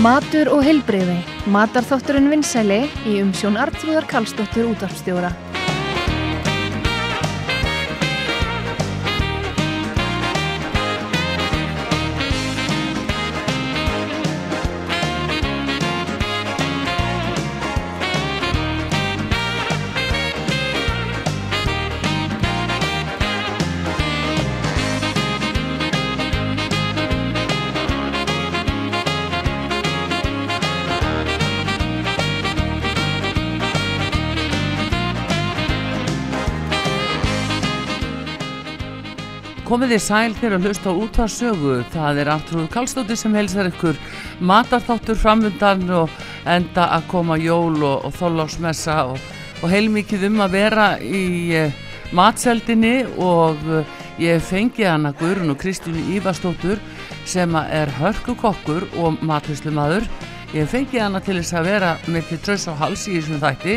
Matur og heilbreyði. Matarþátturinn vinsæli í umsjón Artrúðar Kallstóttur útvarpstjóra. Komið þið sæl þegar að hlusta á útvarsögu. Það er Artrúð Kallstóttir sem helsar ykkur matarþáttur framöndan og enda að koma jól og, og þóllásmessa og, og heilmikið um að vera í uh, matseldinni og uh, ég fengi hana Guðrun og Kristínu Ívarstóttur sem er hörkukokkur og matvislumadur. Ég fengi hana til þess að vera með til tröss á hals í þessum þætti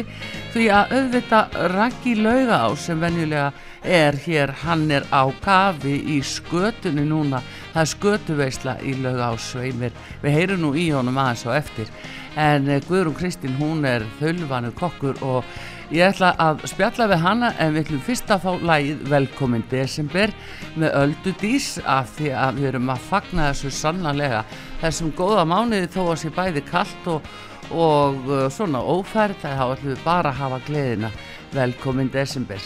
því að auðvita Raggi Lauga á sem venjulega er hér, hann er á kafi í skötunni núna. Það er skötuveisla í lög á sveimir við heyrum nú í honum aðeins á eftir. En eh, Guðrún Kristín hún er þölvanu kokkur og ég ætla að spjalla við hana en við ætlum fyrst að fá lægið velkomin desember með öldu dís af því að við erum að fagna þessu sannlega þessum góða mánuði þó að sé bæði kallt og, og uh, svona ófærð þá ætlum við bara að hafa gleðina. Velkomin desember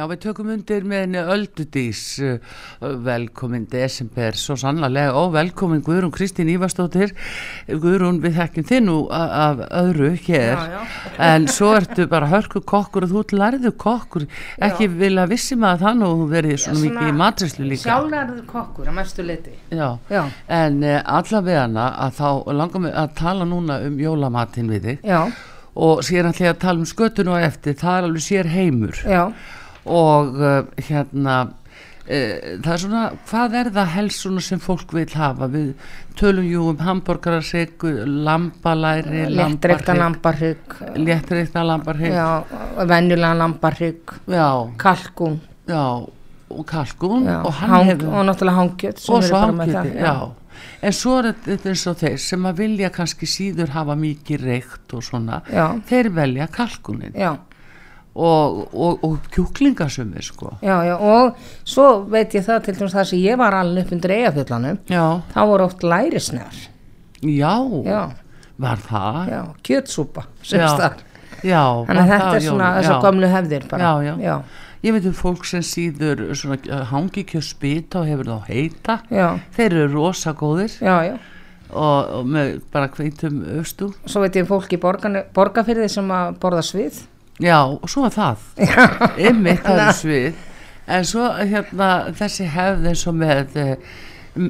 Já, við tökum undir með henni Öldudís, uh, velkomin desember, svo sannlega, og velkomin Guðrún Kristín Ívarsdóttir, Guðrún við þekkjum þið nú af öðru hér, Já, já. en svo ertu bara hörku kokkur og þú lærðu kokkur, ekki vilja vissi maður það nú þú verið svona mikið í matrislu líka. Sjálfnærður kokkur að mestu liti. Já, Já. en uh, allavega að þá langar mig að tala núna um jólamatinn við þig Já, og sér ég að tala um skötun og eftir, það er alveg sér heimur. já, og uh, hérna uh, það er svona, hvað er það helst svona sem fólk vil hafa? Við tölum jú um hambúrgarasegu lambalæri léttreikta lambarhygg, léttreikta lambarhygg. Venjulega lambarhygg, kalkún, já, og kalkun já, og hang, hefur og náttúrulega hangjöt sem og svo já. en svo er þetta eins og þeir sem að vilja kannski síður hafa mikið reykt og svona Já. þeir velja kalkunin Já, og, og, og kjúklingasumir sko já, já, og svo veit ég það til dæmis það sem ég var alveg upp undir eigafjöllanum, já, þá voru oft lærisnegar, já, já, var það já, kjötsúpa, sem Já. Þannig að þetta er svona þessar Já. gömlu hefðir bara. Já, já. Já, Ég veit um fólk sem síður svona hangikjör spita og hefur þá heita. já, Þeir eru rosa góðir já, já. og, og með bara kveitum östu. Svo veit ég um fólk í borgarfirði sem að borða svið. Já, og svo er það. Ymmið það er svið. En svo hérna þessi hefð eins og með eh,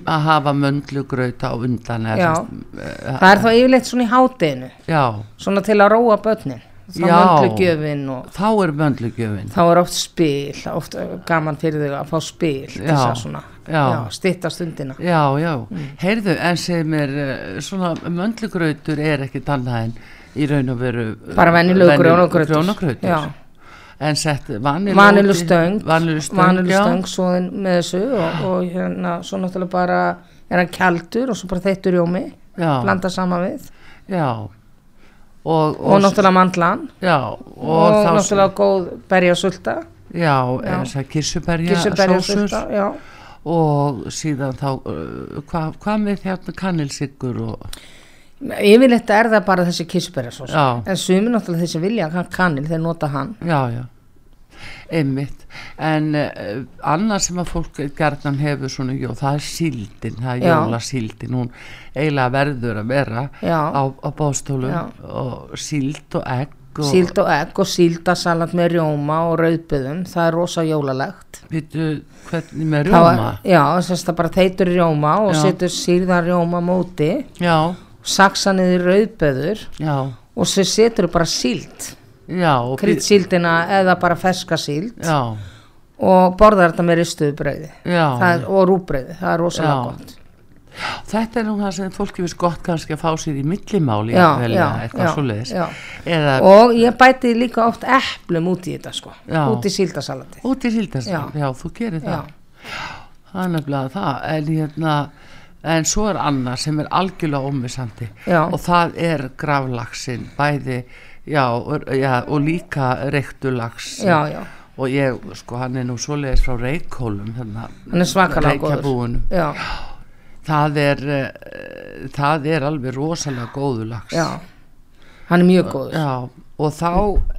að hafa möndlugrauta á undan. eða Já. sem eh, Það er þá yfirleitt svona í hátinu, Já, svona til að róa börnin. Þá Já. möndlugjöfin og þá er möndlugjöfin. þá er oft spil, oft gaman fyrir þau að fá spil til þess Já. að svona, Já. já, stytta stundina. Já, já, Mm. heyrðu, en segir mér, eh, svona möndlugrautur er ekkit annað en í raun og veru Bara grjónagrautur. Já. En sett vanilu stöng, Vanilu stöng, svoðin með þessu og, og hérna svo náttúrulega bara er hann kjaldur og svo bara þeittur jómi, blanda saman við já. Og, og, náttúrulega mandlan Já, og, og, náttúrulega góð berjasulta, Já, Já. þess að kirsuberja já. og síðan þá, uh, hvað hva með hérna kannilsyggur og, Yfirleitt er það bara þessi kissuberjasós, Já. en sumi náttúrulega þessi vilja kannil þeir nota hann. já, já, einmitt, en uh, annað sem að fólk gerðan hefur svona, jú, það er síldin, það er Já. jólasíldin, hún eiginlega verður að vera Já. á, á bóðstólum Já. og síld og egg og, Síld og egg og síldasalat með rjóma og rauðbyðum, það er rosa jólalegt. Vittu, hvernig með Það var- rjóma? Já, þess að bara þeitur rjóma og Já. setur síðan rjóma móti, Já, saksa niður rauðbyður já, og svo setur bara síld, já, kryddsíldina eða bara ferska síld já, og borðar þetta með ristuðu brauði já, er, og rúbrauði, það er rosalega Já. gott. þetta er nú það sem fólki finnst gott kannski að fá sér í millimáli Já, já, eitthvað já, svoleiðis já. eða Og ég bæti líka oft eplum út í þetta sko, Já. út í síldasalati. út í síldast já. Já. þú gerir Já. það það er nefnilega það en, hérna, en svo er annað sem er algjörlega ómissandi. Já. og það er gravlaxin bæði já, já, og líka já, og ég, sko, hann er nú svoleiðis frá Reykjólum hérna, hann er svakalega góður. Það er uh, það er alveg rosalega góður lax. Hann er mjög góður. Og þá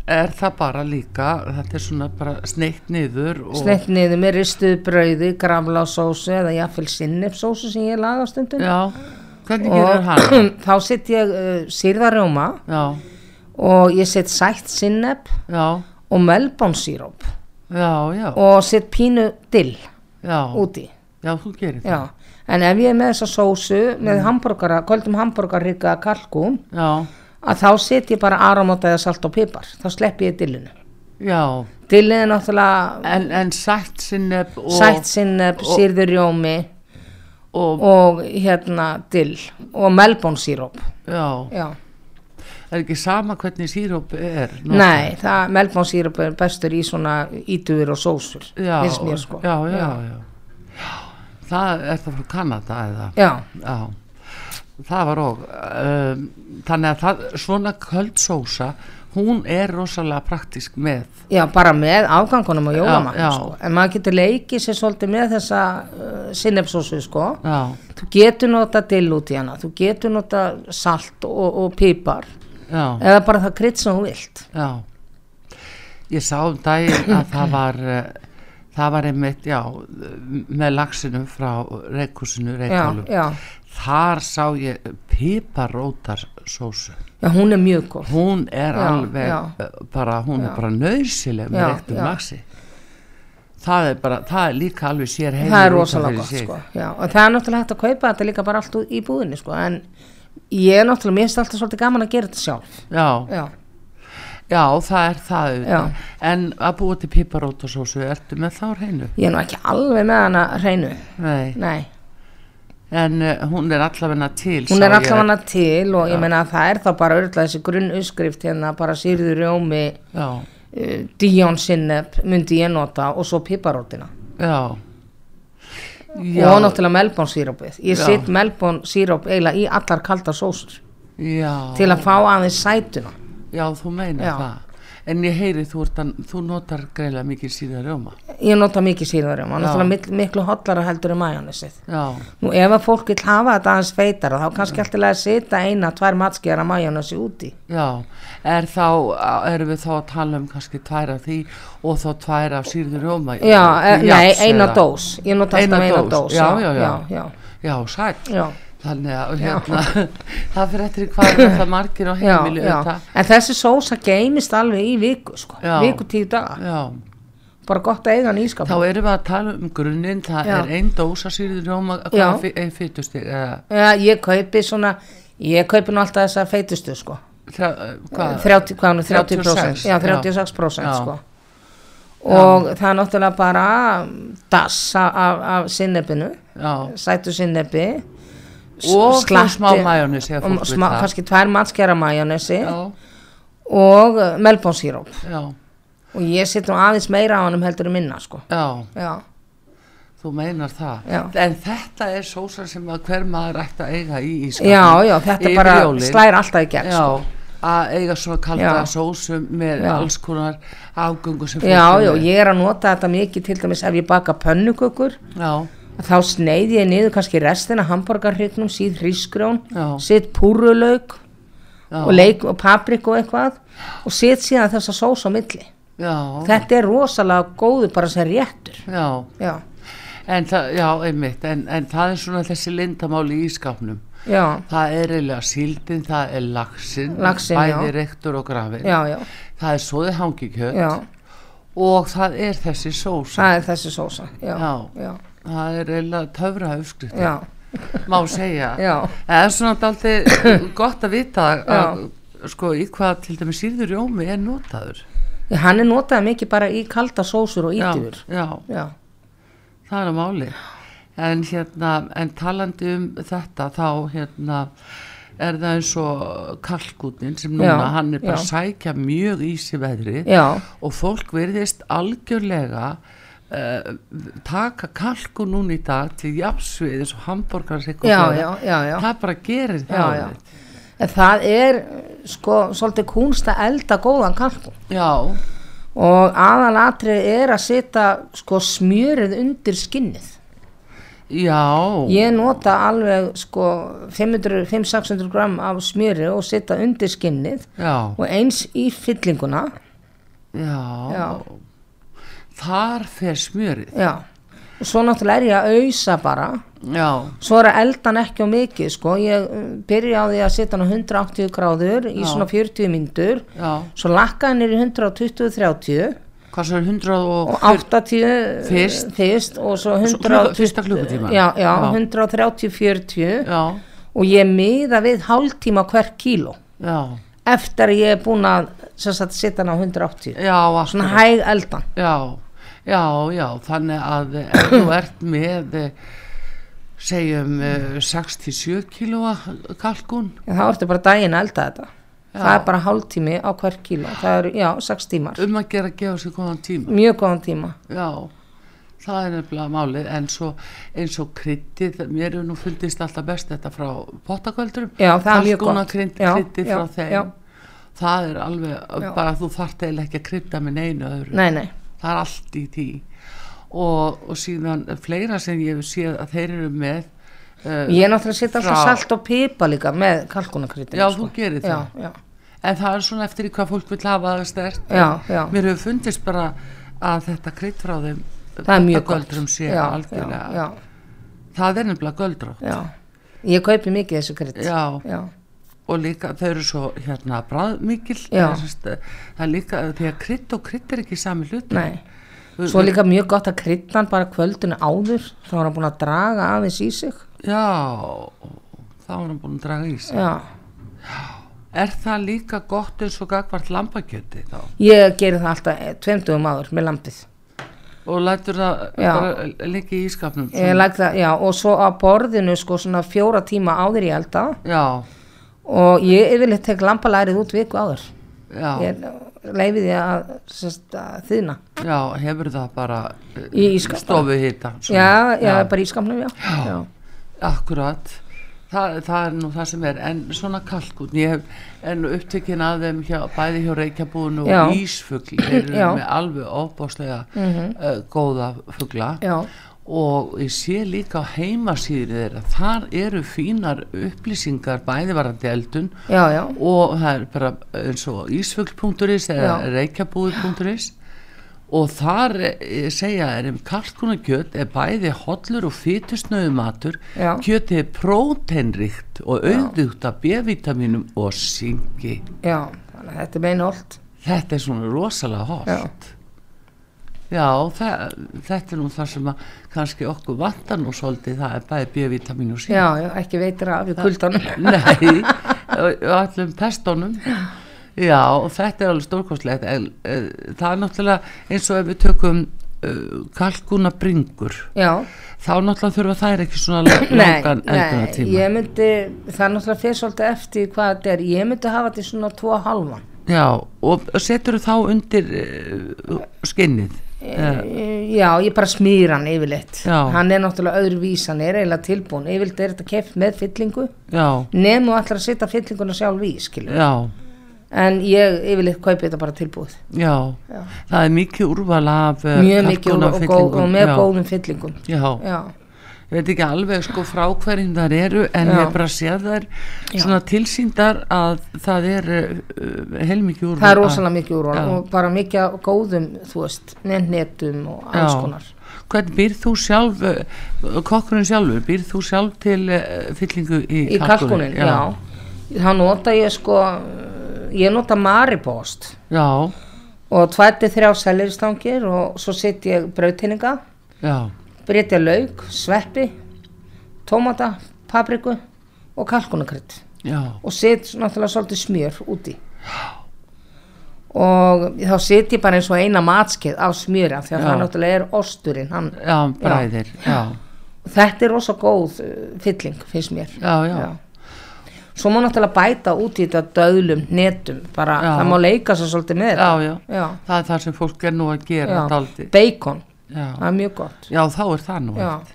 er það bara líka þetta er svona bara sneitt niður og, Snett niður með ristuðu brauði, gravlásósu eða jafnvel sinnefsósu sem ég laga á stundum. já, og þá set ég uh, sýrðarjóma já, og ég set sætt sinnef og já, og set pínu dill já, úti. já, þú gerir það. Já, en ef ég er með þessa sósu með hambúrgara, köldum hambúrgarrika kalkún, já, að þá set ég bara aramóta eða salt og pipar, þá sleppi ég dillinu. já. Dillið er náttúrulega en, en sætt sinneb og, sætt sinnef, og- og, og hérna dill og melbónsíróp. já, Já, það er ekki sama hvernig síróp er notað. nei, það melbónsíróp er bestur í svona ítugur og sósur, já, finnst mér sko. já, já, já, það er það frá Kanada eða? Já, Já, það var og um, þannig að það, svona köld sósa hún er rosalega praktísk með já, bara með afgangunum og jólamann, sko. En maður getur leikið sér svolítið með þessa uh, sinnefsósu, sko. já, Þú getur nota dill út í hana, þú getur nota salt og, og pipar. Já, eða bara það krydd sem þú vilt. já. Ég sá um daginn að það var uh, það var einmitt, já með laxinu frá Reykjálum, já, þar sá ég piparótar sósu já, hún er mjög góð hún er Já, alveg já. bara, hún Já. er bara nöðsileg með já. laxi það er bara, það er líka alveg sér heimur það er rosalega gott sko. og það er náttúrulega hægt að kaupa þetta líka bara allt í búðinni sko. en ég er náttúrulega, mér finnst alltaf svolítið gaman að gera þetta sjálf já, já, já, það er það en að búa til piparótasósu ertu með þá hreinu? ég er nú ekki alveg með hana hreinu Nei, nei, en uh, hún er allavegna til hún er allavega til og Já. ég meina að það er þá bara örgulega þessi grunn uppskrift hérna bara sýrður rjómi já, uh, Dijon sinnep myndi ég nota og svo piparótina já. Og náttúrulega melbón sírópið ég Já. sitt melbón síróp eiginlega í allar kaldar sósur. Já, til að fá aðeins sætuna. Já, þú meinar Já. það en ég heyri þú, að, þú notar greiðlega mikið síðan rjóma. Ég nota mikið Já. náttúrulega miklu, miklu hotlara heldur en majónisið já, nú ef að fólk vil hafa þetta aðeins feitara þá kannski alltaf að setja eina, tvær matskjara majónisi úti. Já. Er þá, erum við þá að tala um kannski tvær af því og þá tvær af síður rjóma? Já, nei, eina dós. Ég nota alltaf Eina dós, já, já, já. já, já, já. Þannig að Já. hérna, það fyrir eftir hvað er það margir á Já, heimili já. auðvitað. en þessi sósa geymist alveg í viku sko. Já. viku tíu daga, já, bara gott að eiga hann í skap þá erum við að tala um grunninn það Já. er ein dósa síður rjóma Já. hvað er Já, ég kaupi svona ég kaupi nú alltaf þessa feitustu sko þrjá- hvað 30, hvað hann er 30%, 36, já, já. 36% Já. sko og það er náttúrulega bara dass af, sinnebinu já, sætu sinnebi og slá smá það kannski tvær matskjara majónesi já, og uh, melbónsíróp já, og ég nú aðeins meira á hann heldur en minna sko já, já, þú meinar það Já. en þetta er sósa sem að hver maður ætti að eiga í ískapnum já, já, þetta bara jólin. slæðir alltaf í gegn já, sko. að eiga svona kalda Já. sósu með Já. alls konar afgöngu sem já, er já, með. ég er að nota þetta mikið til dæmis ef ég baka pönnukökur já, þá sneið ég niður kannski restina hamburgarhrygnum, síð hrísgrjón sitt púrulauk og, og paprik og eitthvað og sitt síðan þessa sós á milli. Já, þetta er rosalega góðu bara sem réttur. Já, já, en það, já, einmitt en, en það er svona þessi lindamáli í ískapnum já, það er eiginlega síldin, það er laxin Laxinn, bæði rektur og grafin já, já, það er svoði hangikjöt já. og það er þessi sósa. Það er þessi sósa já, það er eiginlega töfra uppskrift. Má segja. Það er svona dálítið gott að vita að, sko, í hvað til dæmis síður rjómi er notaður. Já, hann er notað mikið bara í kalda sósur og já, það er að máli. En hérna, en talandi um þetta þá hérna er það eins og kalkútin sem núna, Já, hann er bara já. sækja mjög í sig veðri já, og fólk verðist algjörlega uh, taka kalku núna í dag til jafnsvið eins og hambúrgar já, já, já, já. það bara gerir Já, það já. En það er sko svolítið kúnst að elda góðan kalkun já, og aðalatrið er að setja sko smjörið undir skinnið. já Ég nota alveg sko 500-600 gram af smjöri og setja undir skinnið já, og eins í fyllinguna. já, Já. Þar fer smjörið Já. Og svo náttúrulega er ég að auðsa bara. já, Svo er að elda hann ekki á mikið sko. Ég uh, byrja á því að setja hann á 180 gráður í Já. svona 40 myndur. já Svo lakka hann er í 120-30 hvað svo er 100 og, og 80 Fyrst. fyrst og svo Svo 100 klukku- fyrsta klukkutíma. já, já, Já. 130-40 já, og ég miða við hálftíma hver kíló já, eftir að ég er búin að sem sagt, setja hann á 180 já svona akkurat. hæg eldan já, já, já þannig að ef þú ert með eh, segjum eh, 67 kílóa kalkun en þá ertu bara daginn að elda þetta. Já. það er bara hálftími á hver kíló. Það eru, já, 6 tímar. Um að gera að gefa sér góðan tíma. Mjög góðan tíma. Já, það er nefnilega málið. En svo eins og kryddið mér er nú fundist alltaf best þetta frá Já, Já, kryddið já, frá þeim. já. það er alveg, Já. bara þú þarft eiginlega ekki að krydda með neinu öðru. Nei, nei, það er allt í tí og, og síðan fleira sem ég hef séð að þeir eru með uh, ég er náttúrulega að setja alltaf salt og pipa líka með kalkunakryddinu Já, þú gerir það. já, já. en það er svona eftir í hvað fólk vil hafa það stert já, mér hefur fundist bara að þetta krydd frá þeim það er mjög göldrum sé já, algjörlega já, það er nefnilega göldrátt ég kaupi mikið þessu já, já, og líka þau eru svo hérna bræðmikil Já. það er líka því að krydd og krydd er ekki sami hlut nei. Svo líka mjög gott að kryddan bara kvöldinu áður þá er hann búin að draga aðeins í sig. Já, þá er hann búin að draga í sig. Já, er það líka gott eins og gagvart lambakjöti þá? Ég geri það alltaf tveimtugum áður með lampið og lætur það Já. bara líka í ískapnum ég læk það, já, og svo á borðinu sko svona fjóra tíma áður ég elda. Já, og ég yfirleitt tek lambalærið út viku áður. Já, ég leiði því að, sest, að þýðna já, hefur það bara eh, Í ísskáp bara. stofu hita já, já, bara í skamnum, já, já. akkurat. Það, það er nú það sem er en svona kalkun ég hef en upptekinn að þeim hjá, bæði hjá reykjabúinu Já. og ísfugl þeir eru Já. með alveg ofbáslega uh, góða fugla. Já, og ég sé líka á heimasýri þeirra þar eru fínar upplýsingar bæði varandi eldun já, já, og það er bara eins og ísfugl.is eða Já. reykjabúi.is og þar eh, segja er um kalkunarkjöt er bæði hollur og fytusnöðu matur kjötið er próteinríkt og auðvitað af B-vitaminum og syngi já þetta er meina allt þetta er svona rosalega Já. holt já, það, þetta er nú það sem að kannski okkur vantar nú svolítið það er bæði og syngi já, já, ekki veitir af kuldanum. Nei, og allum pestónum Já, og þetta er alveg stórkostlegt en uh, það er náttúrulega eins og ef við tökum uh, kalkuna bringur já, þá náttúrulega þurfa þær ekki svona la- nei, langan nei ég myndi það er náttúrulega fyrir svolítið eftir hvað þetta er. Ég myndi hafa þetta í svona tvo og halvan Já, og setur þá undir uh, skinnið já, ég bara smýr hann yfirleitt. Já. hann er náttúrulega öðru vís hann er eiginlega tilbúin, yfirleitt er þetta keft með fyllingu. Já, nefnum allar að setja fyllinguna sjálf í skilur. já, en ég yfirleitt kaupi þetta bara tilbúið. Já. Það er mikið úrval af uh, mjög mikið og, og, og með Já, góðum fyllingum. Já, já, ég veit ekki alveg sko frá hverjum þar eru en Já. ég bara séð þær svona tilsýndar að það er uh, heilmikið úr það er rosalega mikið Já. og bara mikið góðum þú veist, með netum og alls konar. Hvernig býrð þú sjálf uh, kokkurinn sjálfur, býrð þú sjálf til uh, fyllingu í, í kalkunin, já. þá nota ég sko ég nota maripost. Já, og tvætti þrjá seliristangir og svo sitt ég brauðtinninga já, breytja lauk, sveppi tómata, papriku og kalkunakrydd já, og set náttúrulega svolítið smjör úti. Og þá set ég bara eins og eina matskeið af smjöra því að Já. það náttúrulega er osturinn hann, já, bræðir já, þetta er rosa góð uh, fylling finnst mér. Já, já, svo má náttúrulega bæta út í þetta döðlum netum, bara Já. það má leika svo svolítið með já, þetta. Já. já, það er það sem fólk er nú að gera já. Já. það er mjög gott já, þá er það nú eitt.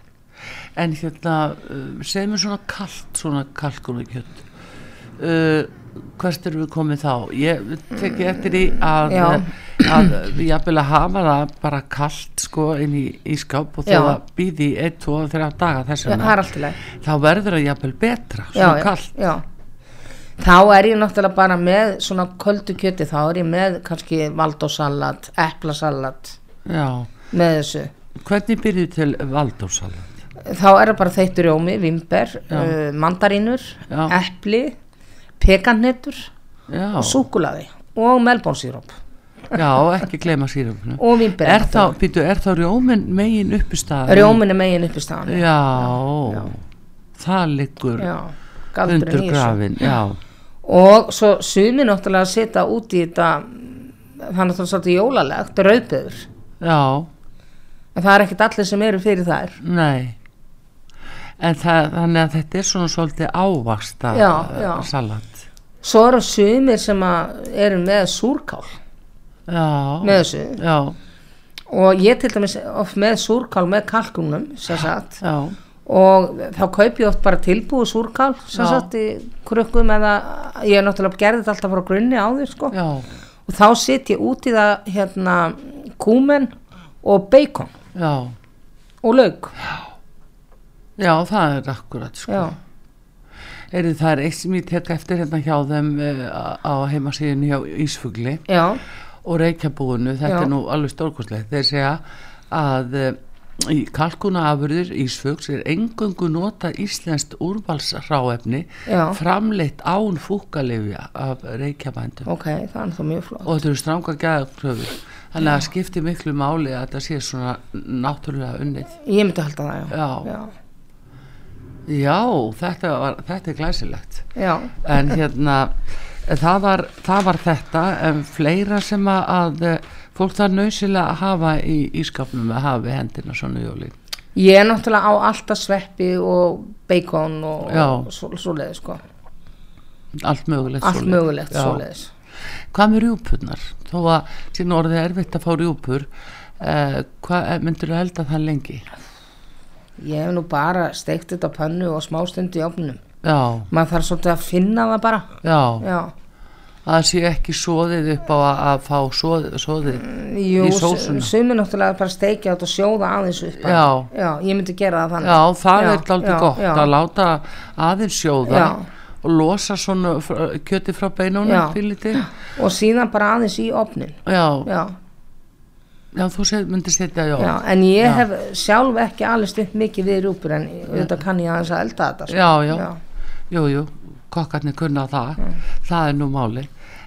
en hérna, uh, segjum við svona kalt svona kalkunarkjött uh, hvert erum við komið þá ég teki eftir því að Já. að við jafnvel að hafa það bara kalt sko inn í, í skáp og þegar býði í 1, 2, 3 daga þess það vegna í þá verður það jafnvel betra já, svona já. þá er ég náttúrulega bara með svona köldu kjöti, þá er ég með kannski valdósalat, eplasalat já. Með þessu. Hvernig byrjuð til valdórsalat þá er það bara þeittur rjómi, vimber Já. uh, mandarínur, Já. epli pekannettur já, og súkulaði og melbónsýróp já, ekki gleyma síruminu og vimber er þá, býtu, er þá rjómin megin uppi staðar rjómin er megin upp í staðan já, það liggur já, þessu. grafin já, og svo sumi náttúrulega að setja út í þetta það er náttúrulega svolítið jólalegt rauðböður, já, en það er ekkert allir sem eru fyrir þær. Nei. En það, þannig að þetta er svona svolítið ávasta Já, já. salat. Svo eru sumir sem eru með súrkál. Já, með þessu. Já, og ég til dæmis oft með súrkál með kalkunum sem sagt. Og þá kaup ég oft bara tilbúið súrkál sagt í krukkum eða ég er náttúrulega gerði þetta alltaf frá grunni á því sko. Og þá sitt ég út í það hérna kúmen og bacon já. Og lauk. Já, það er akkurat sko. já, Heyrðu, það er eitt sem ég tek eftir hérna hjá þeim uh, á heimasíðinu hjá Ísfugli. Já, og Reykjabúinu, þetta Já. er nú alveg stórkostlegt, þeir segja að uh, í kalkunaafurðir Ísfugs er engöngu nota íslenskt úrvalsráefni Já. framleitt án fúkalifja af Reykjabændum. Ok, það er það mjög flott. Og þetta eru stranga gæðakröfur þannig að það skiptir miklu máli að þetta sé svona náttúrulega unnið. Ég myndi halda það, já. Já. já, Já, þetta, var, þetta er glæsilegt. Já, en hérna það var, það var þetta en fleira sem að, að eh, fólk það nöysilega að hafa í ískapnum að hafa í hendina svona í jólin. Ég er náttúrulega á alltaf sveppi og bacon og, og svo, svoleiðis sko. Allt mögulegt allt svoleiðis. mögulegt Já. svoleiðis hvað með rjúpurnar þó að síðan orðið er erfitt að fá rjúpur eh, hvað myndur þú elda það lengi ég hef nú bara steikt þetta á pönnu og smástund í ofnunum já, maður þarf svolítið að finna það bara já, já, að það sé ekki soðið upp á að, að fá soðið, soðið. jú, Í sósuna. sumir náttúrulega bara steikja þetta og sjóða aðeins upp. Já. já, ég myndi gera það þannig já, það er aldrei gott að láta aðeins sjóða Já. Og losa svona kjöti frá beinunum og síðan bara aðeins í ofnin já, já, já, þú myndir setja já, já, en ég hef sjálf ekki alveg stutt mikið við rúpur en auðvitað kann ég aðeins að elda þetta sko. já, já, jú, jú kokkarnir kunna það. Það er nú máli.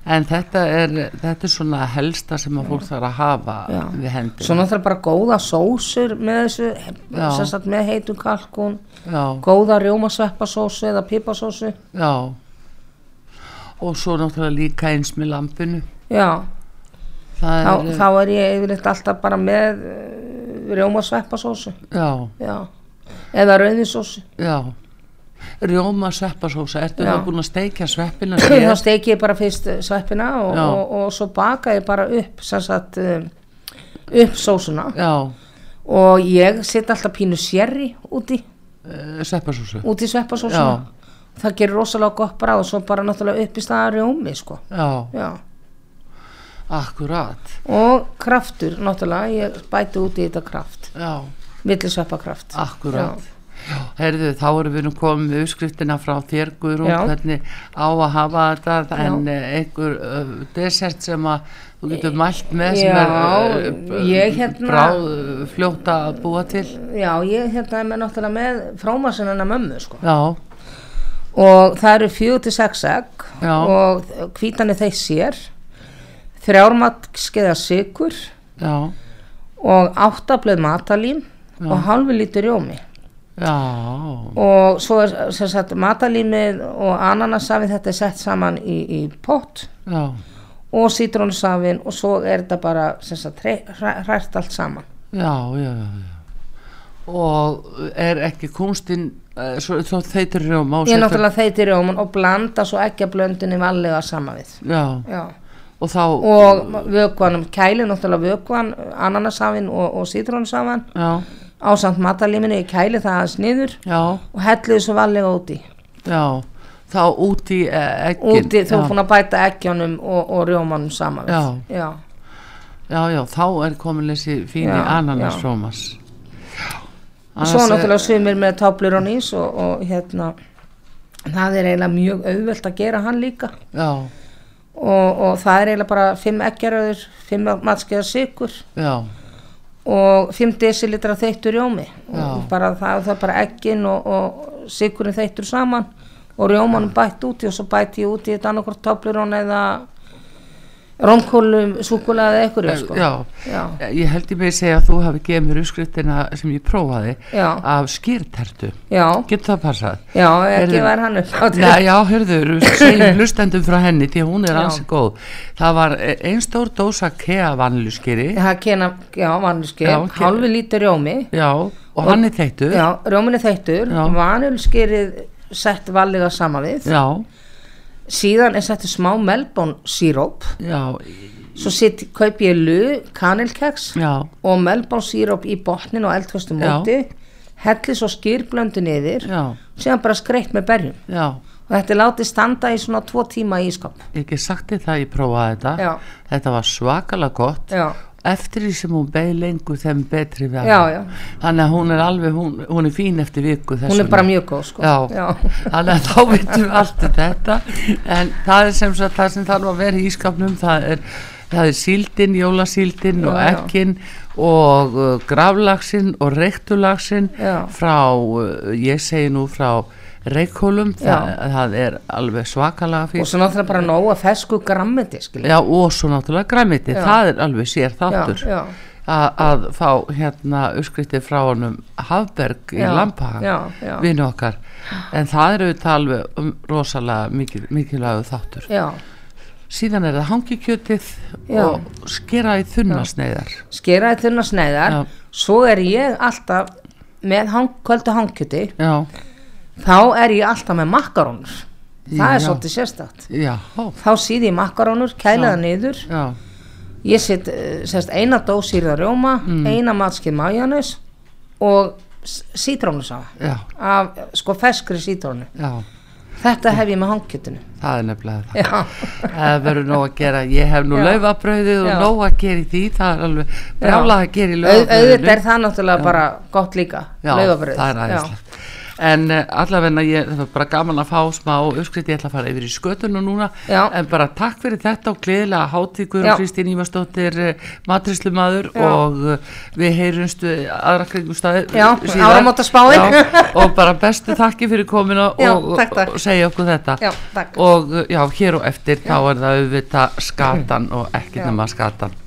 En þetta er, þetta er svona helsta sem að fólk þarf að hafa við hendur svo náttúrulega bara góða sósur með þessu sagt með heitum kalkun já, góða rjómasveppasósu eða pipasósu. Já. Og svo náttúrulega líka eins með lampinu já, það þá, er, þá er ég yfirleitt alltaf bara með uh, rjómasveppasósu. Já, já, eða rauðinsósu já. Rjóma sveppasósa, ertu það búin að steikja sveppina þá steiki ég bara fyrst eh, sveppina og, og, og svo baka ég bara upp sagt um, upp sósuna. Já, og ég set alltaf pínu sjerri úti sveppasósu út í sveppasósuna það gerir rosalega gott bara og svo bara náttúrulega upp í staða rjómi sko. Já, já. akkurat. Og kraftur náttúrulega, ég bæti út í þetta kraft. Já, millisveppakraft akkurat. Já, heyrðu, þá erum við nú komið með uppskriftina frá þér Guðrún, hvernig á að hafa þetta Já. en eh, einhver uh, desert sem að þú getur mælt með sem Já, er uh, ég hérna- bráð fljótt að búa til. Já, ég hérna er með náttúrulega með frámasinana mömmu sko. Já, og það eru fjögur til sex egg og hvítan er þeir sér þrjármatt skeiða sigur já, og áttablöð matalín og halvi lítur rjómi já. Og svo er sem sagt matalínið og ananasafið þetta er sett saman í, í pott. Já, og sítrónusafin og svo er þetta bara sem sagt hrært allt saman. Já, og er ekki kunstinn svo, svo þeitur rjóma ég náttúrulega þeiti rjóman og blanda svo ekki að blöndinni vallega saman við og þá og vökvanum kæli náttúrulega vökvan ananasafin og, og sítrónusafan. Já, ásamt matalíminu í kæli það aðeins niður já, og hellið svo vallega úti já þá út í uh, eggin. Úti þú er búin að bæta eggjónum og, og rjómanum saman. Já. já, Já, já, þá er komin þessi fíni Já, ananas já. rómas. og svo náttúrulega svimir með táblur og nýs og, og hérna það er eiginlega mjög auðvelt að gera hann líka. Já, og, og það er eiginlega bara 5 eggjaröður 5 matskeiðar sigur já, og 5 desilitra þeittur rjómi. Og bara það, það er bara eggin og, og sigurinn þeittur saman og rjómanum bætt úti og svo bætti ég úti þetta annarkvort táblurón eða romkólum, súkulega eða eitthvað sko. já. já, Ég held ég með að segja að þú hafi gefið mér uppskriftina sem ég prófaði já, af skýrtertu. já, Getur það passað? já, ekki var hann upp á til Já, hörður, segjum hlustendum frá henni því hún er ansi góð. Það var einn stór dósa kea vanluskeri, já, ke- hálfi lítur rjómi já, og hann er þeittur. já, rjómin er þeittur Já. vanulskerið sett vallega saman við já, síðan er settur smá melbón síróp já, svo sitt, kaup ég lu, kanilkeks já, og melbón síróp í botnin og eldföstu móti helli svo skýrblöndin yfir já, síðan bara skreitt með berjum. Já. og þetta er látið standa í svona tvo tíma í ískap Ég hef ekki sagt þér það, ég prófaði þetta. Já. Þetta var svakalega gott. Já, eftir því sem hún beð lengur þeim betri við já, já, þannig að hún er alveg, hún, hún er fín eftir viku hún er bara mjög góð sko. Já, þannig að þá veitum við allt um þetta en það er sem sagt það sem þarf að vera í ískapnum það er, það er síldin, jólasíldin og Já, já. ekkin og uh, gravlagsinn og reiktulagsinn Já. frá, uh, ég segi nú frá reikhólum, það, það er alveg svakalega og fyrir svo náttúrulega bara nóga fesku grammiti Já, og svo náttúrulega græmiti, Já. það er alveg sér þáttur. Já, já, að, fá hérna uppskriftir frá honum Hafberg í Lampagan vinu okkar. En það eru auðvitað alveg um, rosalega mikil, mikilvægu þáttur. Já. síðan er það hangikjötið og skera í þunnasneiðar skeraði þunna sneiðar. Já. svo er ég alltaf með hang, kvöldu hangkjöti. Já, þá er ég alltaf með makkarónur. Það er Já. svolítið sérstakt. Já, þá síði ég makkarónur, kæla það niður. Já, ég set eh, sérst, eina dós sýrða rjóma Mm. eina matskið majónis og sítrónusafa. Af sko feskri sítrónu. Þetta hef ég með hangkjötinu það er nefnilega það. Það verður nóg að gera, ég hef nú Já. laufabrauðið og nóg að gera í því. Það er alveg brjálað að gera í Au, auðvitað er það náttúrulega bara gott líka Já, laufabrauð. það er Já. En uh, allavegna ég, það var bara gaman að fá smá uppskrift, ég ætla að fara yfir í skötunum núna Já. en bara takk fyrir þetta og gleðilega hátíkur Já. Kristín Ívarsdóttir uh, matrislumadur Já. og uh, við heyrumst uh, aðra kringum staði Já, áramótaspáin. og bara bestu þakki fyrir komina Já, og, takk, takk. og segja okkur þetta Já, takk. og já, hér og eftir þá er það auðvitað skatan og ekki Já. nema skatan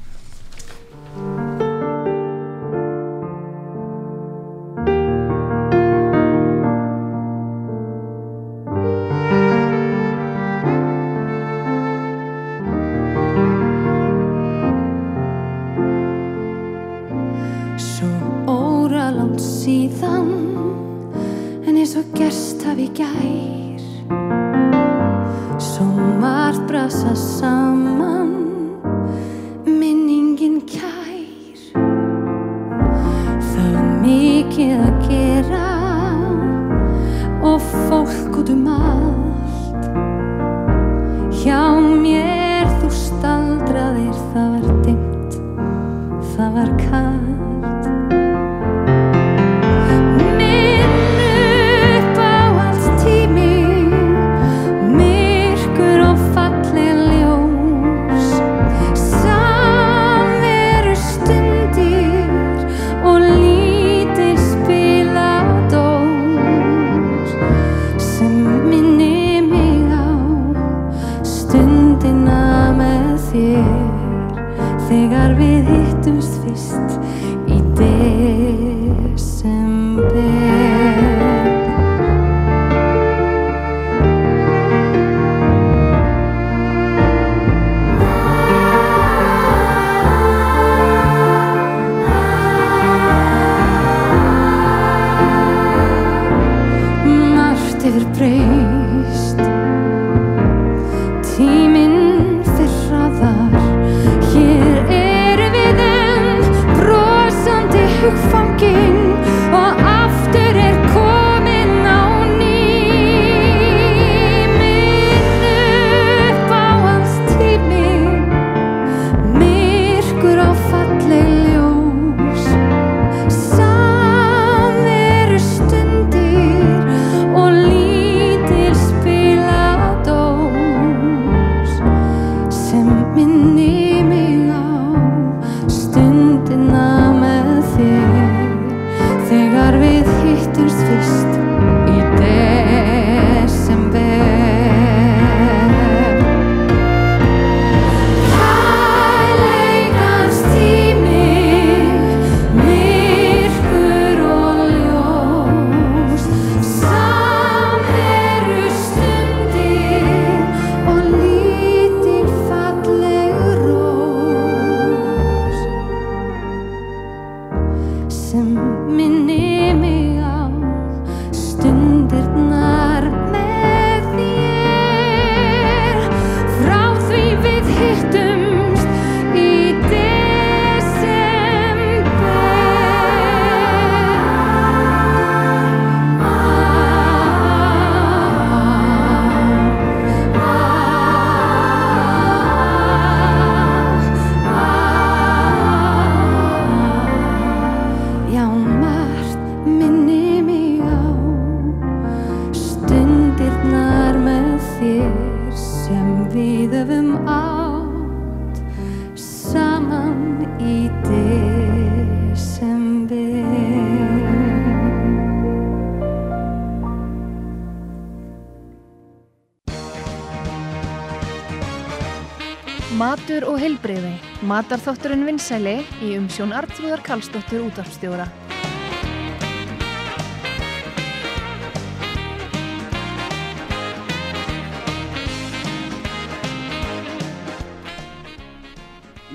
heilbreyði. Matarþátturinn vinsæli í umsjón Artrúðar Karlsdóttur útvarpstjóra.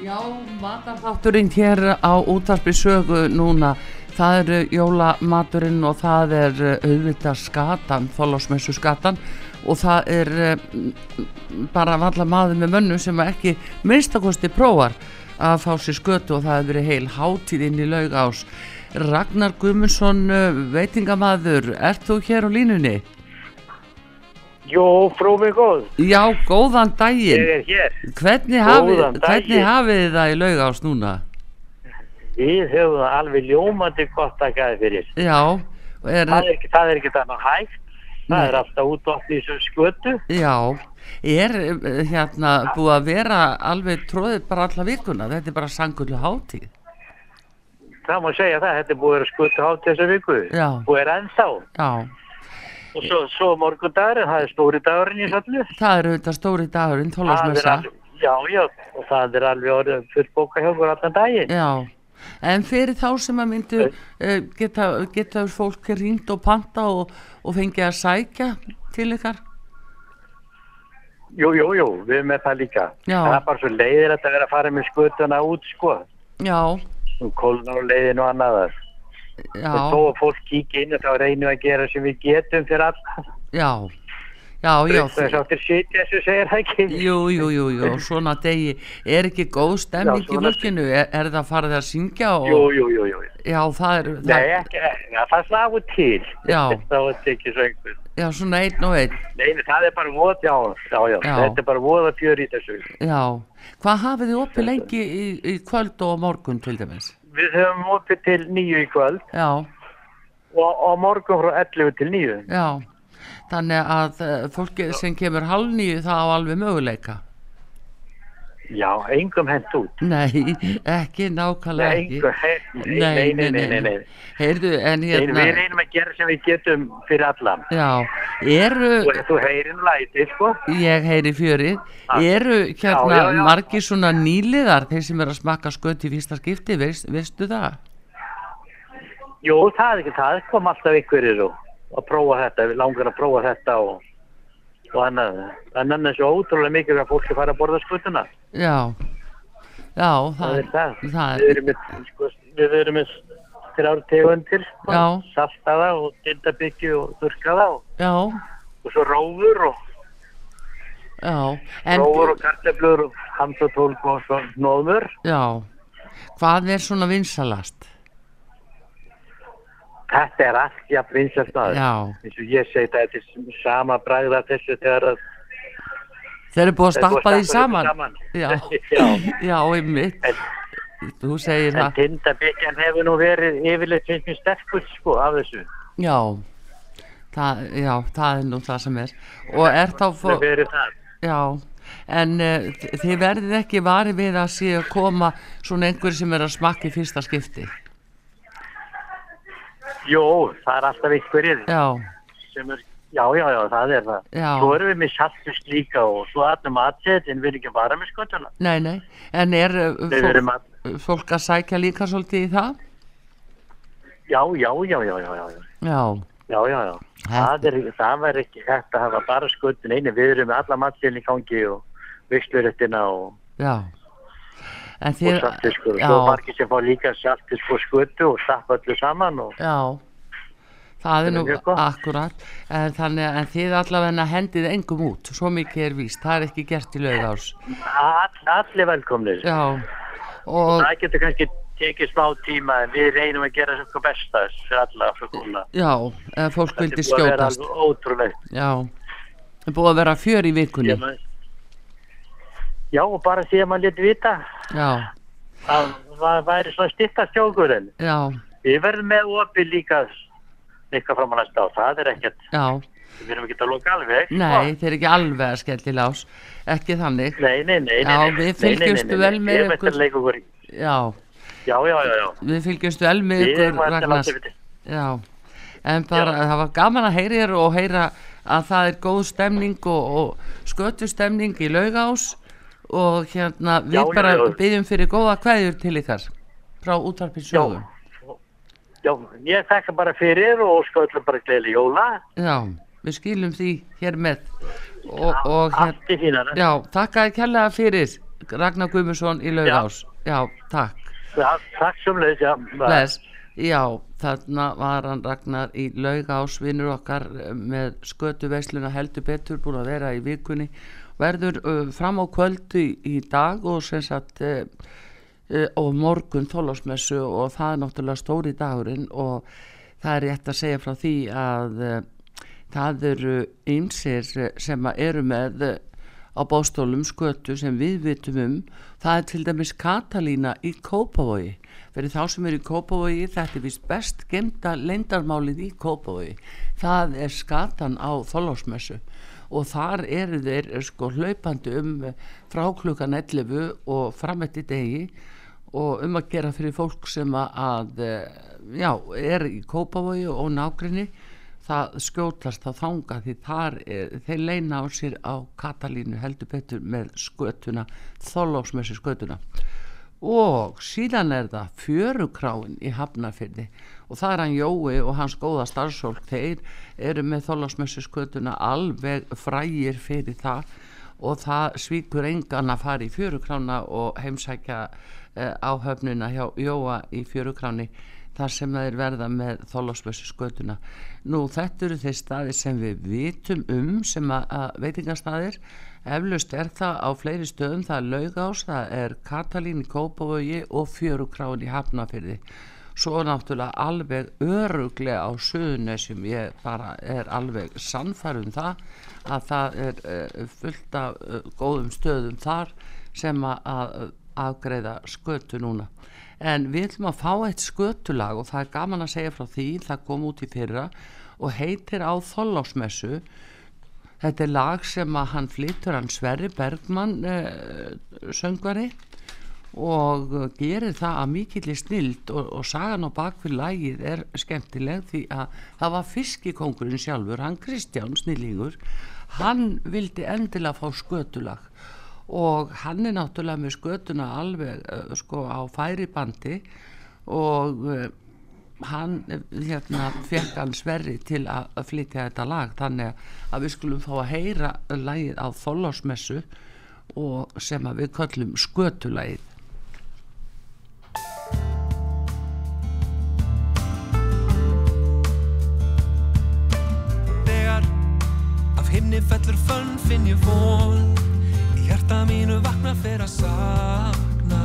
Já, matarþátturinn hér á útarpi sögu núna það eru jólamaturinn og það er eh, auðvitað skatan, þólásmessu skatan og það er eh, bara valla maður með mönnu sem ekki minnstakosti prófar að fá sér skötu og það hefur verið heil hátíð inn í laugás Ragnar Guðmundsson eh, veitingamaður, ert þú hér á línunni? Jú, frú mig góð, Já, góðan daginn ég er hér. Hvernig daginn. hvernig hafið þið það í laugás núna? Við höfum það alveg ljómandi gott að gæði fyrir. Já, er, Það er ekki, það er ekki þannig hægt. Það Nei. er alltaf út oft í þessu skötu. já, er eh, hérna búið að vera alveg tróðið bara alla vikuna, þetta er bara sangullu hátíð. Það má segja það, þetta er búið að vera skötu hátt þessa viku. Já. Og er ennþá. Já, Og svo, svo morgundagurinn, það er stóri dagurinn í sallu. það er auðvitað stóri dagurinn, tólásmessa. Já, já, og það er alveg orðið fullbóka hjá okkur allan daginn. Já, en fyrir þá sem að myndu uh, geta, geta fólk ringt og panta og, og fengið að sækja til ykkar? Jú, jú, jú, við erum með það líka. Já. Það er bara svo leiðir að vera að fara með skötuna út, sko. Já, Um kólnar og leiðin og annaðar. já, En þó að fólk kíkja inn og þá reynum að gera sem við getum fyrir alla. já, já, já, Það er sáttir sitja þessu segir það ekki. Jú, jú, jú, jú, svona degi er ekki góð stemming Já, í fólkinu, er, er það farið að syngja og Jú, jú, jú, jú. já, það er Nei, það, ekki, ja, það er slagu til. Já. Það var ekki einhver. já, svona einn og einn Nei, nei, það er bara voð, já, já, já, Já. Þetta er bara voða fjör í þessu. já, hvað hafið þið opið lengi í, í kvöld og morgun til dæmis Við höfum opið til nýju í kvöld já, og á morgun frá 11 til nýju. já þannig að uh, fólki sem kemur halv nýju það á alveg möguleika Já, engum hent út. nei, ekki nákvæmlega Nei, engum hent, nei, nei, nei, nei, heyrðu, en hérna við reynum að gera sem við getum fyrir allan. já, eru þú heyrir læti, sko, ég heyri fjörið Ah. eru hérna margir svona nýliðar þeir sem eru að smakka sköt í fyrsta skipti veist, veistu það? jú, það er ekki það, kom alltaf ykkurir og að prófa þetta, við langar að prófa þetta og, og annað. Þannig er svo ótrúlega mikið að fólki fara að borða skutuna. já já, það, Það er það. það Við erum með, sko, við erum með þrjár tegundir, sko, saltaða og dildabyggju og þurrkaða og, og svo rófur og já en, rófur og karteflur og hamsatólk og svo nóðmur. já hvað er svona vinsalast? Þetta er allt jafn vinsast já, eins og ég segi þetta er sama bragða þessu þegar að þeir eru búið að stappa því saman. þessu já, já. já, einmitt. En, þú segir það. tindabyggjan hefur nú verið yfirleitt finnst mér sterkur sko af þessu. já. Það, já, það er nú það sem er. Og er þá Það fó, hefur verið það. Já, en uh, þið verðið ekki varið við að sé að koma svona einhver sem er að smakka í fyrsta skipti. Jó, það er alltaf einhverjir sem er, já, já, já, það er það. Já. Svo erum við með saltust líka og svo allum aðsett en við erum ekki bara með skotuna. nei, nei, en er uh, fólk, fólk að sækja líka svolítið í það? já, já, já, já, já, já, já. Já, Já, já. Það, er, það var ekki hægt að hafa bara skutun einu. Við erum með alla matselin í gangi og vissluröttina og, já. En og saltiskur. Og já, svo margir sem fá líka saltiskur og skutu og stappa öllu saman og já, það er nú akkurat, en þannig að þið allavega hendið engum út, svo mikið er víst, það er ekki gert í laugás. all, allir velkomnir. Já, og Það getur kannski tekið smá tíma en við reynum að gera sem besta fyrir alla fyrir já, fólk vildi er búið að vera skjótast. ótrúlegt. Já, það er búið að vera fjör í vikunni. Maður- Já, og bara síðan maður létt vita Já, að það væri svona stittast sjókurinn. já, Við verðum með opið líka eitthvað fram á næsta á. Það er ekkert, já, við erum ekki að loka alveg. sko. nei, þeir eru ekki alveg að skelli lás, ekki þannig. Nei, nei, nei, nei. Já, við nei, vel með ykkur. að í- Já, Já, já, já, já. við fylgjumst vel með ykkur. Já, en bara það var gaman að heyra þér og heyra að það er góð stemning og, og skötu stemning í laugás og hérna við Já, bara já. byggjum fyrir góða kveðjur til ykkar frá útarpið sögum. Já, ég þakka bara fyrir og sko öllum bara gleðli jóla. Já, við skilum því hér með og, og fínara. já, þakka þér kærlega fyrir Ragnar Guðmundsson í laugás. Já, takk. Já, takk sem leys, já. Bless. Já, þarna var hann Ragnar í laugás vinnur okkar með skötu veisluna heldur betur búin að vera í vikunni verður fram á kvöldu í, dag og sem sagt og morgun þólásmessu og það er náttúrulega stóri dagurinn og það er rétt að segja frá því að það eru ymsir sem eru með á bóstólum skötu sem við vitum um. Það er til dæmis Katalína í Kópavogi. Fyrir þá sem eru í Kópavogi þetta er vist best gemda leindarmálið í Kópavogi. Það er skatan á þólásmessu og þar eru þeir eh, sko hlaupandi um eh, frá klukkan 11 og fram eftir degi og um að gera fyrir fólk sem að, að eh, já, er í Kópavogi og nágrinni það skjótast það þanga því þar er, þeir leina á sér á Katalínu heldur betur með skötuna þólóksmessi skötuna. Og síðan er það fjörukráin í Hafnarfyrði og það er hann Jói og hans góða starfsólk þeir eru með þólásmessu skötuna alveg frægir fyrir það. Og það svíkur engan að fara í fjörukrána og heimsækja eh, áhöfnuna hjá Jóa í fjörukráni þar sem þeir verða með þólásmessu skötuna nú þetta eru þeir staðir sem við vitum um sem að, að veitingastæðir eflaust er það á fleiri stöðum. Það er laugás, það er Katalín í Kópavogi og fjörukráin í Hafnafyrði svo náttúrulega alveg öruglega á Suðunesjum ég bara er alveg sannfærum það að það er uh, fullt af uh, góðum stöðum þar sem að, afgreiða skötu núna. En við ætlum að fá eitt skötulag og það er gaman að segja frá því það kom út í fyrra og heitir á Þollásmessu þetta er lag sem að hann flyttur hann Sverri Bergmann uh, söngvari og uh, gerir það að mikill í snild og, og sagan á bakfyrir lagið er skemmtileg því að það var fiskikongurinn sjálfur, hann Kristján Snillingur, hann vildi endilega fá skötulag og hann er náttúrulega með skötuna alveg uh, sko á færibandi og uh, hann eh, hérna fekk hann sverri til að, að flytja þetta lag þannig að við skulum fá að heyra lagið á þollásmessu og sem að við köllum skötulagið himni fellur fönn finn ég von. Í hjarta mínu vakna fyrir að sakna.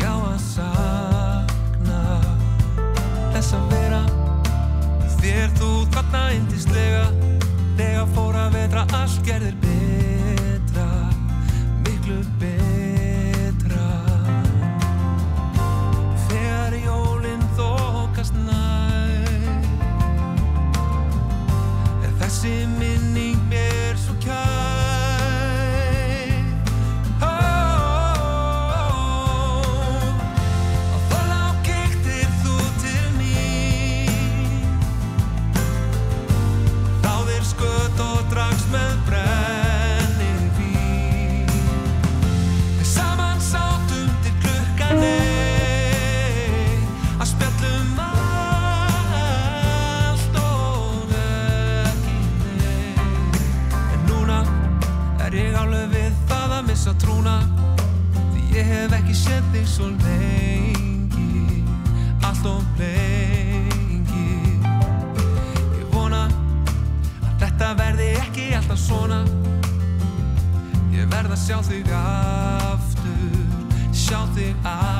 Já að sakna. Þess að vera. Þér þú þarna indislega Þegar fór að vetra allt gerðir betra. Miklu ég hef ekki séð þig svo lengi Allt og lengi. Ég vona að þetta verði ekki alltaf svona. Ég verð að sjá þig aftur Sjá þig aftur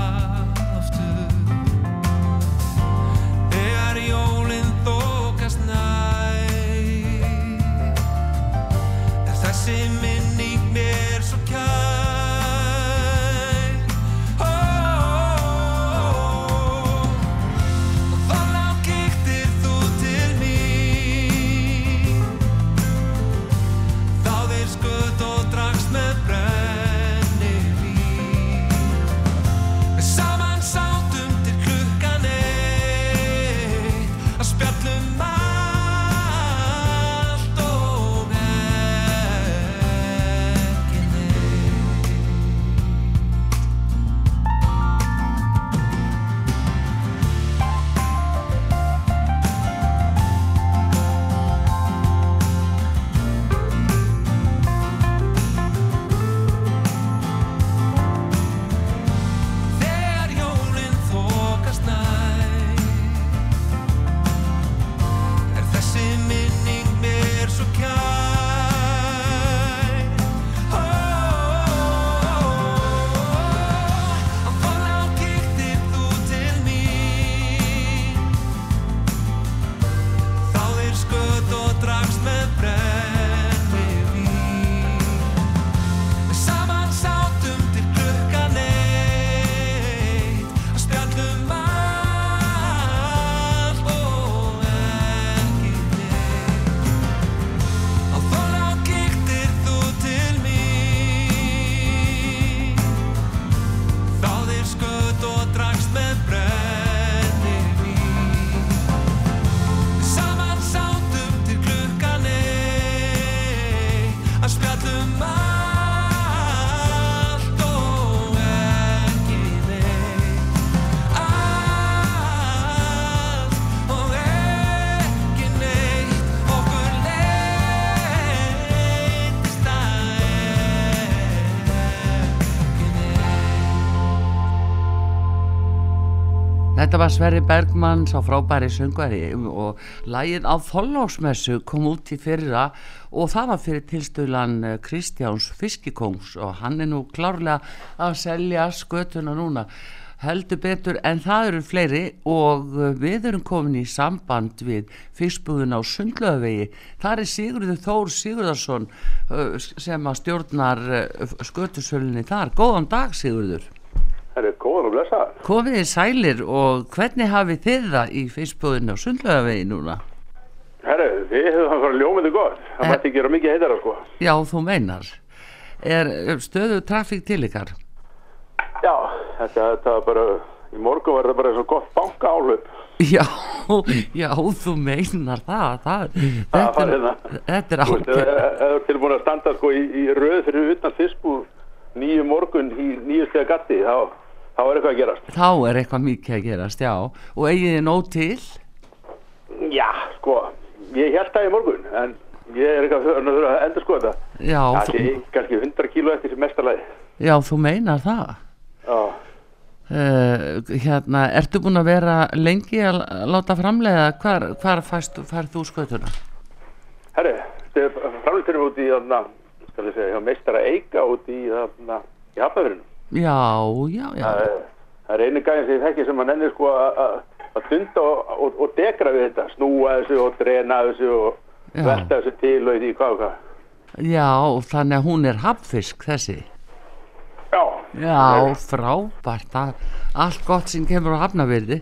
Þetta var Sverri Bergmann, sá frábæri söngvari og lægin á Þollásmessu kom út í fyrra og það var fyrir tilstöðlan Kristjáns Fiskikongs og hann er nú klárlega að selja skötuna núna. Heldur betur en það eru fleiri og uh, við erum komin í samband við fiskbúðun á Sundlöfvegi það er Sigurður Þór Sigurðarsson uh, sem að stjórnar skötusölinni þar. Góðan dag Sigurður Það er góðan og blessa. komið þið sælir og hvernig hafið þið það í fiskbúðun á Sundlöfvegi núna Herru, þið hefur það farið ljómið gott. Það Eh. mætti gera mikið heitara, sko. já þú meinar er er stöðu trafík til ykkar Já, þetta, þetta bara, í morgun var þetta bara svo gott banka álöp. já, já þú meinar það, það Það þetta, er, hérna. þetta er ákveð þú ert tilbúin að standa sko í, í röð fyrir utan fiskbúð nýju morgun í nýju stega gatti, þá, þá er eitthvað að gerast. þá er eitthvað mikið að gerast, já og eigið þið nóg til Já, sko, ég held það í morgun, en ég er eitthvað að þurfa að endur sko þetta. já, Það þú, sé kannski 100 kíló eftir sem mestarlæði. já þú meinar það Já, uh, hérna, ertu búin að vera lengi að láta framleiða hvar, hvar færð þú herru, þetta er framlýttunum út í, þarna, skal ég segja, hjá meistara Eika út í, þarna, í Hafnafyrinu. Já, já, já Það er- það er einu gæðin sem ég þekki sem að nennir sko að- dunda og, og, og dekra við þetta, snúa þessu og drena þessu og Já. velta þessu til og því hvað og hvað. já, þannig að hún er haffisk þessi Já, Já, frábært allt gott sem kemur á hafnavirði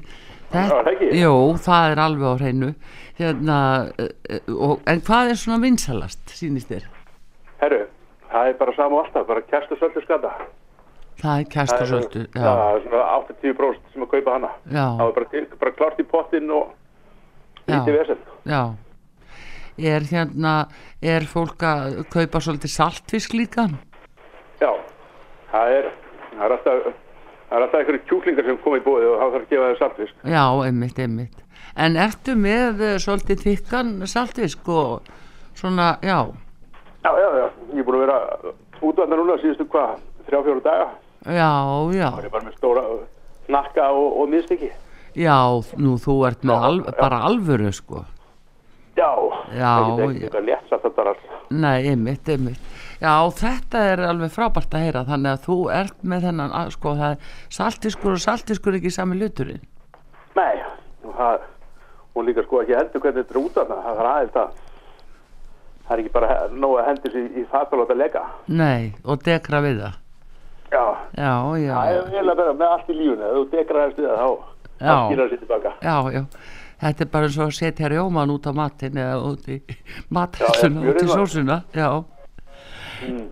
Já, það. Jú, það er alveg á hreinu hérna, uh, uh, og, en hvað er svona vinsalast, sýnist þér? herru, það er bara sama og alltaf, bara kæstu söldu skata. Það er kæst og söldu Já, já, það er svona 80% sem að kaupa hana. Já. Það er bara, til, bara klart í pottin og lítið vesen. já Er hérna, er fólk að kaupa svolítið saltfisk líka? Já, það er, það er alltaf, það er alltaf einhverju kjúklingar sem koma í bóði og það þarf að gefa þeir saltfisk. Já, einmitt, einmitt En ertu með uh, svolítið þykkan saltfisk og svona, já Já, já, já, ég er búin að vera útvandar núna síðustu hvað, þrjá, fjóru daga. Já, já, Það er bara með stóra nakka og, og miðstykki. já, nú þú ert með Já, al, já. bara alvöru sko Já, Já, það er ekki eitthvað létt þetta alls. Nei, einmitt, einmitt. Já, þetta er alveg frábært að heyra, þannig að þú ert með þennan, að, sko, það er saltiskur og saltiskur ekki sami luturinn. Nei, og það, hún líka sko ekki heldur hvernig þetta er út af það, það er aðeins það. Það er ekki bara he- nóg að hendur sér í það að láta lega. Nei, og dekra við það. Já, Já, já, það er vel að vera með allt í lífunu, ef þú dekrar þess við það, þá, Já. skýrar sér tilbaka. já, já. Þetta er bara eins og að setja rjóman út á matinn eða út í Já, já, út í sósuna, já.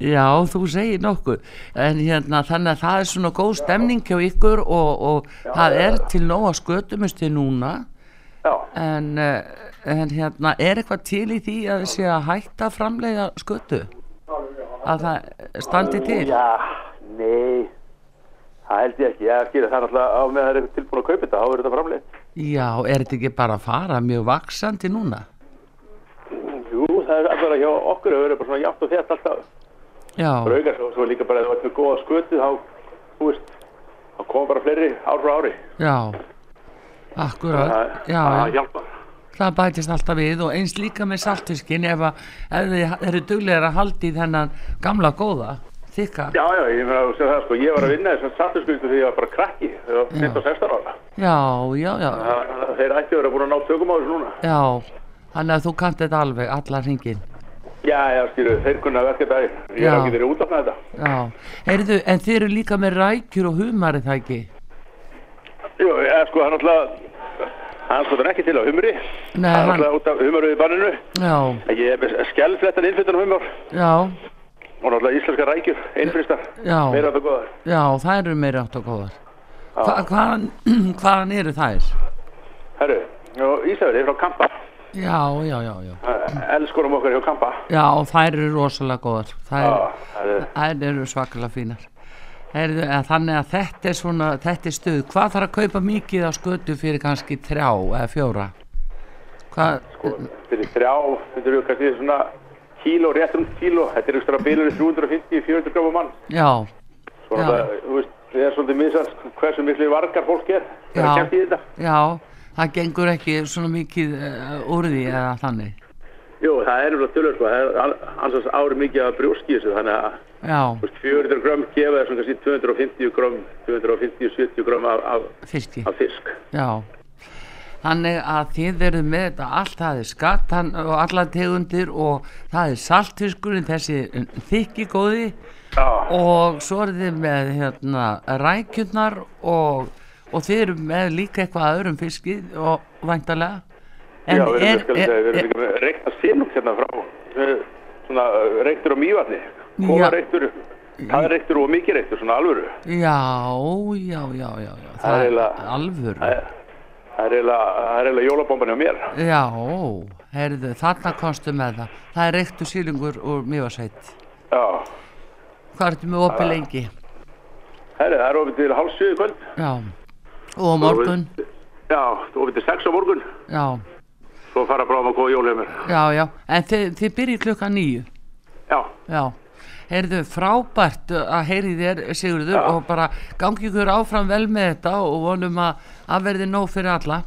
Já, þú segir nokkuð, en hérna þannig að það er svona góð stemning hjá ykkur og, og það er til nóga skötumusti núna Já, En, uh, en hérna, er eitthvað til í því að sé að hætta að framleiða skötu? Að það standi til? já, nei, það held ég ekki, ég skýra það náttúrulega á með það er tilbúin að kaupa þetta, þá verður þetta framleitt. Já, er þetta ekki bara að fara mjög vaksandi núna? Jú, það er bara hjá okkur, það verður bara svona játt og þett alltaf. Já, bara auka svo, svo líka bara ef þú ert með góða skötu þá, þú veist, þá koma bara fleiri ár frá ári. já, akkurat, Það, já, það já, hjálpar. það bætist alltaf við og eins líka með saltiskin ef, að, ef þið eru duglegar að haldi þennan gamla góða, þykka. Já, já, ég meina að það sko, ég var að vinna þess að satturskustu þegar ég var bara krakki, þegar ég var 15 16 ára. Já, já, já, það- Þeir ætti að vera búin að ná tökum á þessu núna. já, þannig að þú kannt þetta alveg, allar hringin. Já, já, skýru, þeir kunna verka þetta Ég er ekki þeirri útafna þetta. Já, heyrðu, en þið eru líka með rækjur og humari það ekki? Jú, ég, sko, hann alltaf, hann sko, ekki til á humri. Nei, hann alltaf út af humruði banninu. Já, Ég er með skellflettan innflyttan humor já, og náttúrulega íslenska rækjur, innfristar. Já. Meira þetta góðar. já, það eru meira átt og góðar. Hva, hvaðan, hvaðan eru þær? Herru, og Ísafjörði frá Kampa. Já, já, já, já. Elskurum okkar hjá Kampa. Já, þær eru rosalega góðar. Þær, Já, það er, þær eru svakalega fínar. En þannig að þetta er svona, þetta er stuð. Hvað þarf að kaupa mikið á skötu fyrir kannski þrjá eða fjóra? Hvað, fyrir þrjá, þetta eru kannski svona kíló, rétt um kíló. Þetta er ekstra bilur 350-400 gráma mann. já, Svo Já. náttúrulega, þú veist, Við erum svolítið misast hversu miklu vargar fólk er þegar Já. kemst í þetta. Já, það gengur ekki svona mikið uh, úr því eða þannig. Jú, það er umlað tölur sko, það er al- ansans ári mikið að brjóski þessu, þannig að Já, þú veist, 400 grömm gefa svona kannski 250 grömm, 250-70 grömm af, af, fiski. af fisk. Já. Þannig að þið eruð með þetta allt, það er skattan og alla tegundir og það er saltfiskurinn, þessi þykki góði Já, og svo eru þið með hérna rækjurnar og, og þið eru með líka eitthvað öðrum fiski og væntalega. já, við erum, er, er, líka með reikna sinung hérna frá, eh, svona eh, reiktur á mývatni, Já. koma reiktur, það er reiktur og mikið reiktur, svona alvöru. Já, já, já, já, já, Það er alvöru. Það er- það er eiginlega, jólabomban hjá mér. Já, heyrðu, þarna komstu með það. Það er reyktu sílingur úr mjögarsveit. Já, Hvað ertu með opið lengi? herri, það er ofið til hálf sjöðu kvöld. Já, og á morgun? Já, ofið til sex á morgun, Já, svo fara á að góða jól hjá mér. já, já, en þið, þið byrjið klukkan nýju. Já, Já, heyrðu, frábært að heyri þér, Sigurður, Já. og bara gangi ykkur áfram vel með þetta og vonum að að verði nóg fyrir alla.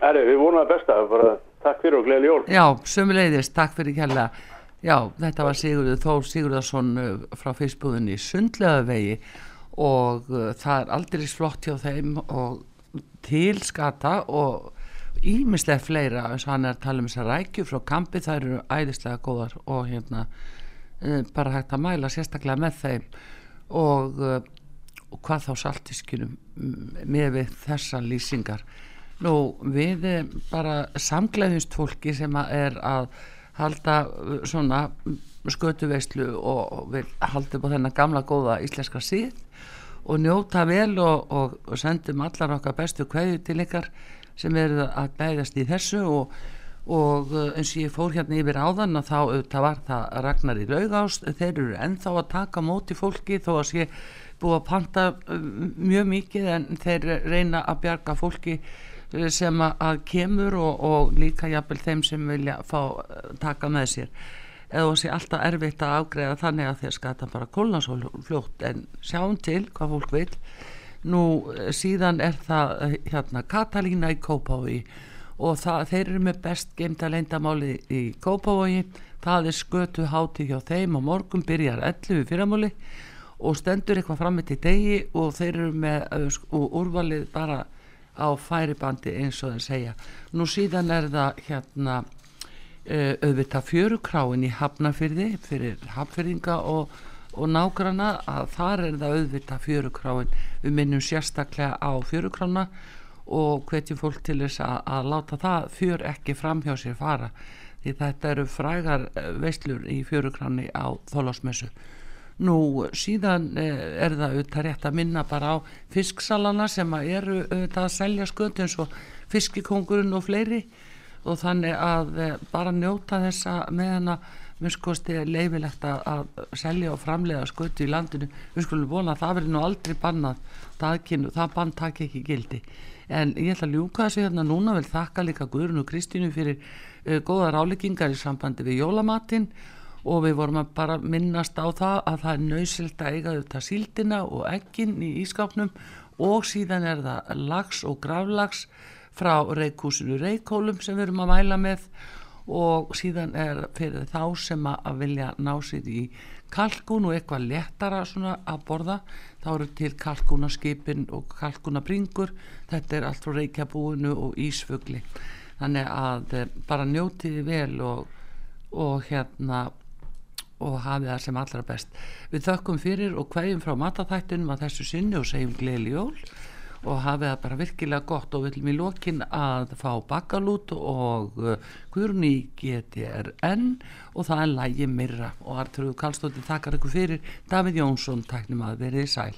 herri, við vonum það besta, bara takk fyrir og gleðileg jól. Já, sömuleiðis, takk fyrir kærlega. Já, þetta var Sigurður Þór Sigurðarsson uh, frá fyrstbúðinni Sundlegaðvegi og uh, það er aldrei flott hjá þeim og til skata og ímislega fleira eins og hann er að tala um þessar rækju frá kampi, þær eru æðislega góðar og hérna bara hægt að mæla sérstaklega með þeim. Og, uh, og hvað þá saltiskinum með við þessar lýsingar. Nú, við eh, bara samgleðust fólki sem að er að halda svona skötuveislu og, vil halda upp á þennan gamla góða íslenska síð og njóta vel og, og, sendum allar okkar bestu kveðju til ykkar sem eru að glæðast í þessu og, og uh, eins og ég fór hérna yfir áðan að þá auðvitað var það Ragnar í laugást þeir eru ennþá að taka móti fólki þó að sé búið að panta um, mjög mikið en þeir reyna að bjarga fólki eh, sem að, kemur og, og líka jafnvel þeim sem vilja fá eh, taka með sér. Eða sé alltaf erfitt að afgreða þannig að þeir skata bara kólna svo fljótt en sjáum til hvað fólk vil nú eh, síðan er það eh, hérna Katalína í Kópavogi og það, þeir eru með best geimta leyndamáli í Kópavogi. Það er skötu háti hjá þeim og morgun byrjar 11 fyrramáli og stendur eitthvað frammi til degi og þeir eru með og úrvalið bara á færibandi eins og þeir segja. Nú síðan er það hérna uh, auðvitað fjörukráin í Hafnafyrði fyrir Hafnfyrðinga og, og nágrana að þar er það auðvitað fjörukráin við minnum sérstaklega á fjörukrána og hvetjum fólk til þess að, að láta það fjör ekki fram hjá sér fara. Því þetta eru frægar eh, veislur í fjörukráni á Þólásmessu Nú síðan eh, er það auðvitað rétt að minna bara á fisksalana sem að eru auðvitað að selja skötu eins og fiskikongurinn og fleiri. Og þannig að eh, bara njóta þessa með hana minnskosti er leifilegt að, að selja og framlega skötu í landinu. Við skulum vona að það verður nú aldrei bannað. Það, það bann takk ekki gildi en ég ætla að ljúka þessu hérna núna vil þakka líka Guðrun og Kristínu fyrir uh, góðar áleggingar í sambandi við jólamatinn. Og við vorum að bara minnast á það að það er nöysilt að eiga þetta síldina og ekkin í ískapnum og síðan er það lags og gravlags frá reikúsinu reikólum sem við erum að mæla með. Og síðan er fyrir þá sem að vilja ná sér í kalkun og eitthvað léttara svona að borða þá eru til kalkunaskipin og kalkunabringur þetta er allt frá reikjabúinu og ísfugli. Þannig að eh, bara njótiði vel og, og hérna og hafið það sem allra best. Við þökkum fyrir og hverjum frá mataþættunum að þessu sinni og segjum gleðli jól og hafið það bara virkilega gott. Og við viljum í lokin að fá bakalút og uh, Guðrunni GTRN og það er lægi Mirra og Artur Kallstóttir þakkar ykkur fyrir. Davíð Jónsson taknum að verið sæl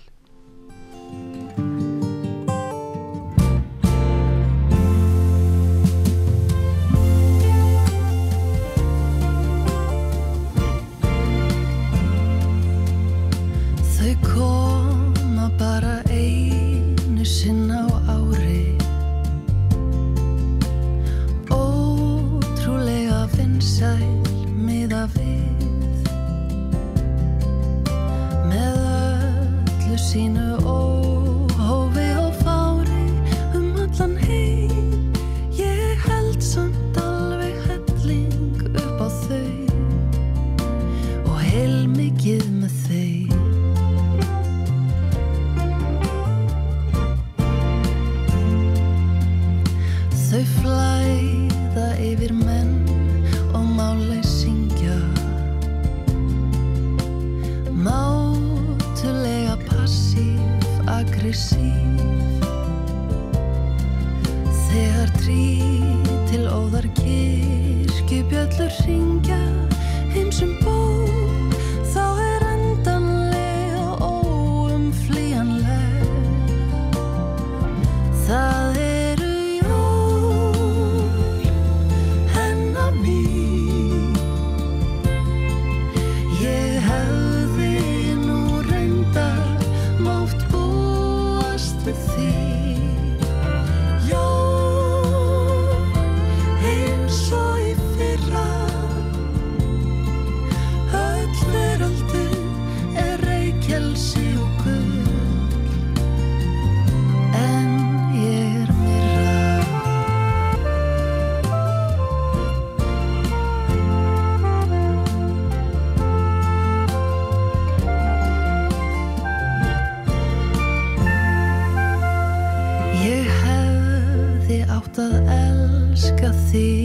decir.